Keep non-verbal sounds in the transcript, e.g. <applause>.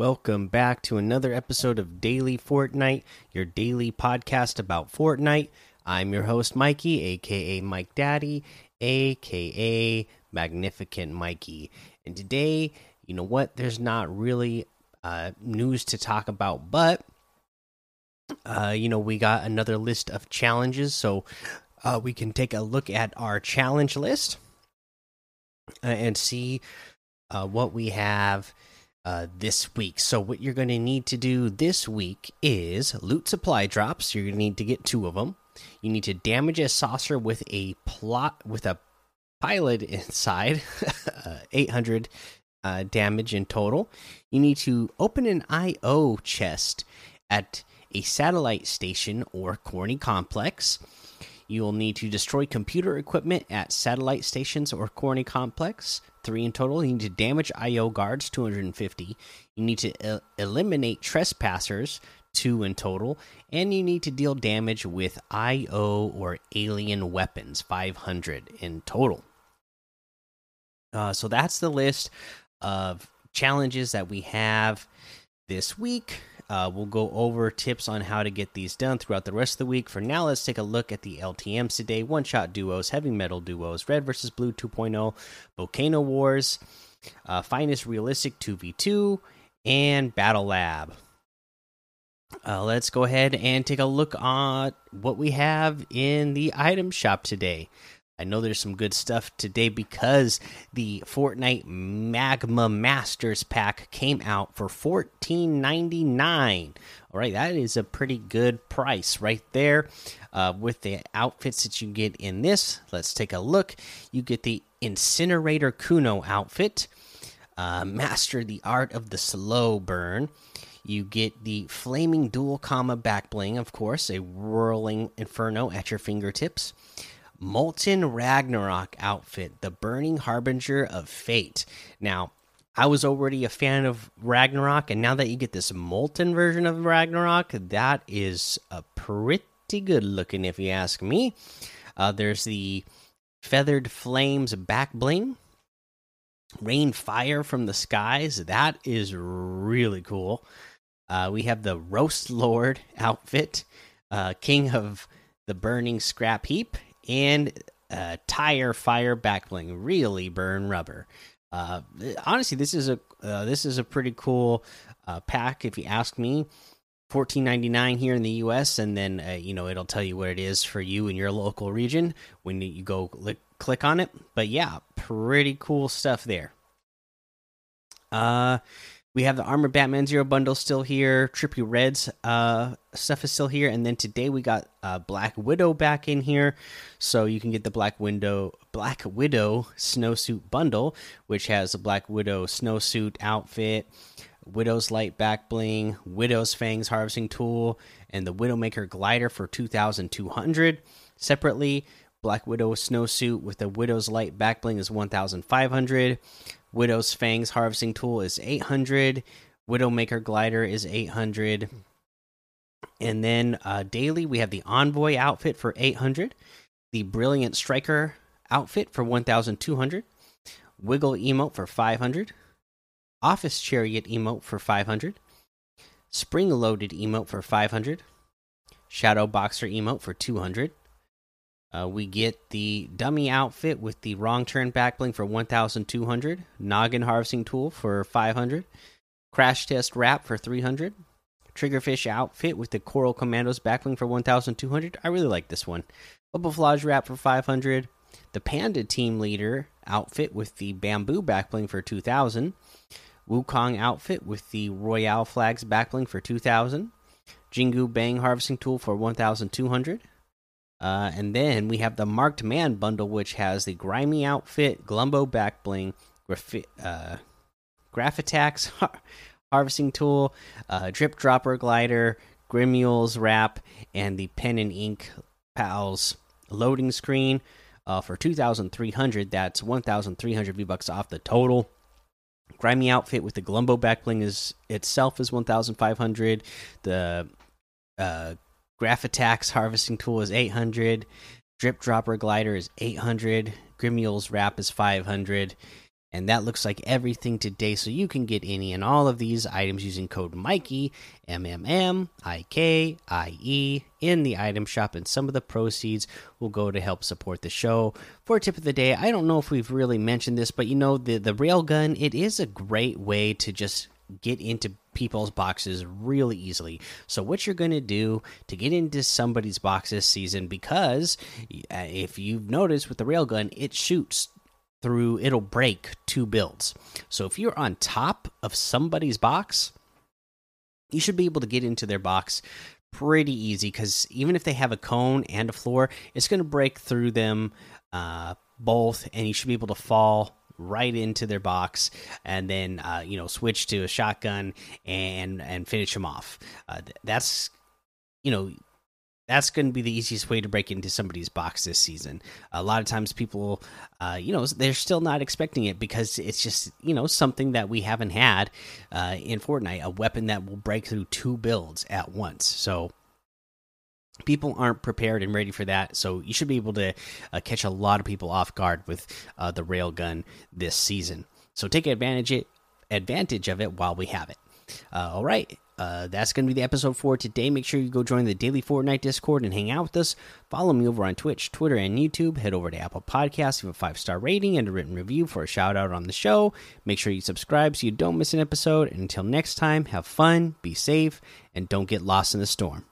Welcome back to another episode of Daily Fortnite, your daily podcast about Fortnite. I'm your host, Mikey, aka Mike Daddy, aka Magnificent Mikey. And today, you know what? There's not really uh, news to talk about, but uh, you know, we got another list of challenges, so uh, we can take a look at our challenge list uh, and see uh, what we have uh, this week. So, what you're going to need to do this week is loot supply drops. You're going to need to get two of them. You need to damage a saucer with a plot with a pilot inside, <laughs> uh, 800 uh, damage in total. You need to open an IO chest at a satellite station or corny complex. You will need to destroy computer equipment at satellite stations or corny complex. Three in total. You need to damage IO guards, 250. You need to el eliminate trespassers, two in total. And you need to deal damage with IO or alien weapons, 500 in total. Uh, so that's the list of challenges that we have this week. Uh, we'll go over tips on how to get these done throughout the rest of the week. For now, let's take a look at the LTMs today one shot duos, heavy metal duos, red versus blue 2.0, volcano wars, uh, finest realistic 2v2, and battle lab. Uh, let's go ahead and take a look at what we have in the item shop today. I know there's some good stuff today because the Fortnite Magma Masters pack came out for $14.99. All right, that is a pretty good price right there uh, with the outfits that you get in this. Let's take a look. You get the Incinerator Kuno outfit, uh, Master the Art of the Slow Burn. You get the Flaming Dual Kama back bling, of course, a whirling inferno at your fingertips. Molten Ragnarok outfit, the Burning Harbinger of Fate. Now, I was already a fan of Ragnarok, and now that you get this Molten version of Ragnarok, that is a pretty good looking, if you ask me. Uh, there's the Feathered Flames back bling, Rain Fire from the Skies. That is really cool. Uh, we have the Roast Lord <laughs> outfit, uh, King of the Burning Scrap Heap, and uh, tire fire backbling really burn rubber. Uh, honestly, this is a uh, this is a pretty cool uh, pack if you ask me. Fourteen ninety nine here in the U.S. and then uh, you know it'll tell you what it is for you in your local region when you go click, click on it. But yeah, pretty cool stuff there. Uh, we have the Armor Batman Zero bundle still here. Trippy Reds uh, stuff is still here, and then today we got uh, Black Widow back in here, so you can get the Black Window Black Widow snowsuit bundle, which has a Black Widow snowsuit outfit, Widow's Light back bling, Widow's Fangs harvesting tool, and the Widowmaker glider for two thousand two hundred. Separately, Black Widow snowsuit with the Widow's Light back bling is one thousand five hundred. Widow's Fangs harvesting tool is 800. Widowmaker glider is 800. And then uh, daily, we have the Envoy outfit for 800. The Brilliant Striker outfit for 1,200. Wiggle emote for 500. Office Chariot emote for 500. Spring Loaded emote for 500. Shadow Boxer emote for 200. Uh, we get the dummy outfit with the wrong turn backbling for 1,200, noggin harvesting tool for 500, crash test wrap for 300, triggerfish outfit with the coral commandos backbling for 1,200. I really like this one. Bubbleflage wrap for 500, the panda team leader outfit with the bamboo backbling for 2,000, Wukong outfit with the royale flags backbling for 2,000, Jingu bang harvesting tool for 1,200. Uh, and then we have the Marked Man bundle, which has the Grimey outfit, Glumbo back bling, uh, Graph attacks, <laughs> harvesting tool, uh, Drip Dropper glider, Grimule's wrap, and the Pen and Ink Pals loading screen uh, for 2,300. That's 1,300 V bucks off the total. Grimey outfit with the Glumbo back bling is itself is 1,500. The uh, Graph Attacks Harvesting Tool is 800. Drip Dropper Glider is 800. Grimule's Wrap is 500. And that looks like everything today. So you can get any and all of these items using code Mikey, M M M I K I E, in the item shop. And some of the proceeds will go to help support the show. For tip of the day, I don't know if we've really mentioned this, but you know, the, the railgun, it is a great way to just get into people's boxes really easily. So what you're going to do to get into somebody's box this season because uh, if you've noticed with the railgun it shoots through it'll break two builds. So if you're on top of somebody's box, you should be able to get into their box pretty easy cuz even if they have a cone and a floor, it's going to break through them uh, both and you should be able to fall right into their box and then uh, you know switch to a shotgun and and finish them off. Uh, that's you know that's going to be the easiest way to break into somebody's box this season. A lot of times, people, uh, you know, they're still not expecting it because it's just, you know, something that we haven't had uh, in Fortnite a weapon that will break through two builds at once. So, people aren't prepared and ready for that. So, you should be able to uh, catch a lot of people off guard with uh, the railgun this season. So, take advantage, it, advantage of it while we have it. Uh, all right uh, that's going to be the episode for today. Make sure you go join the Daily Fortnite Discord and hang out with us. Follow me over on Twitch, Twitter, and YouTube. Head over to Apple Podcasts, give a five star rating and a written review for a shout out on the show. Make sure you subscribe so you don't miss an episode. And until next time, have fun, be safe, and don't get lost in the storm.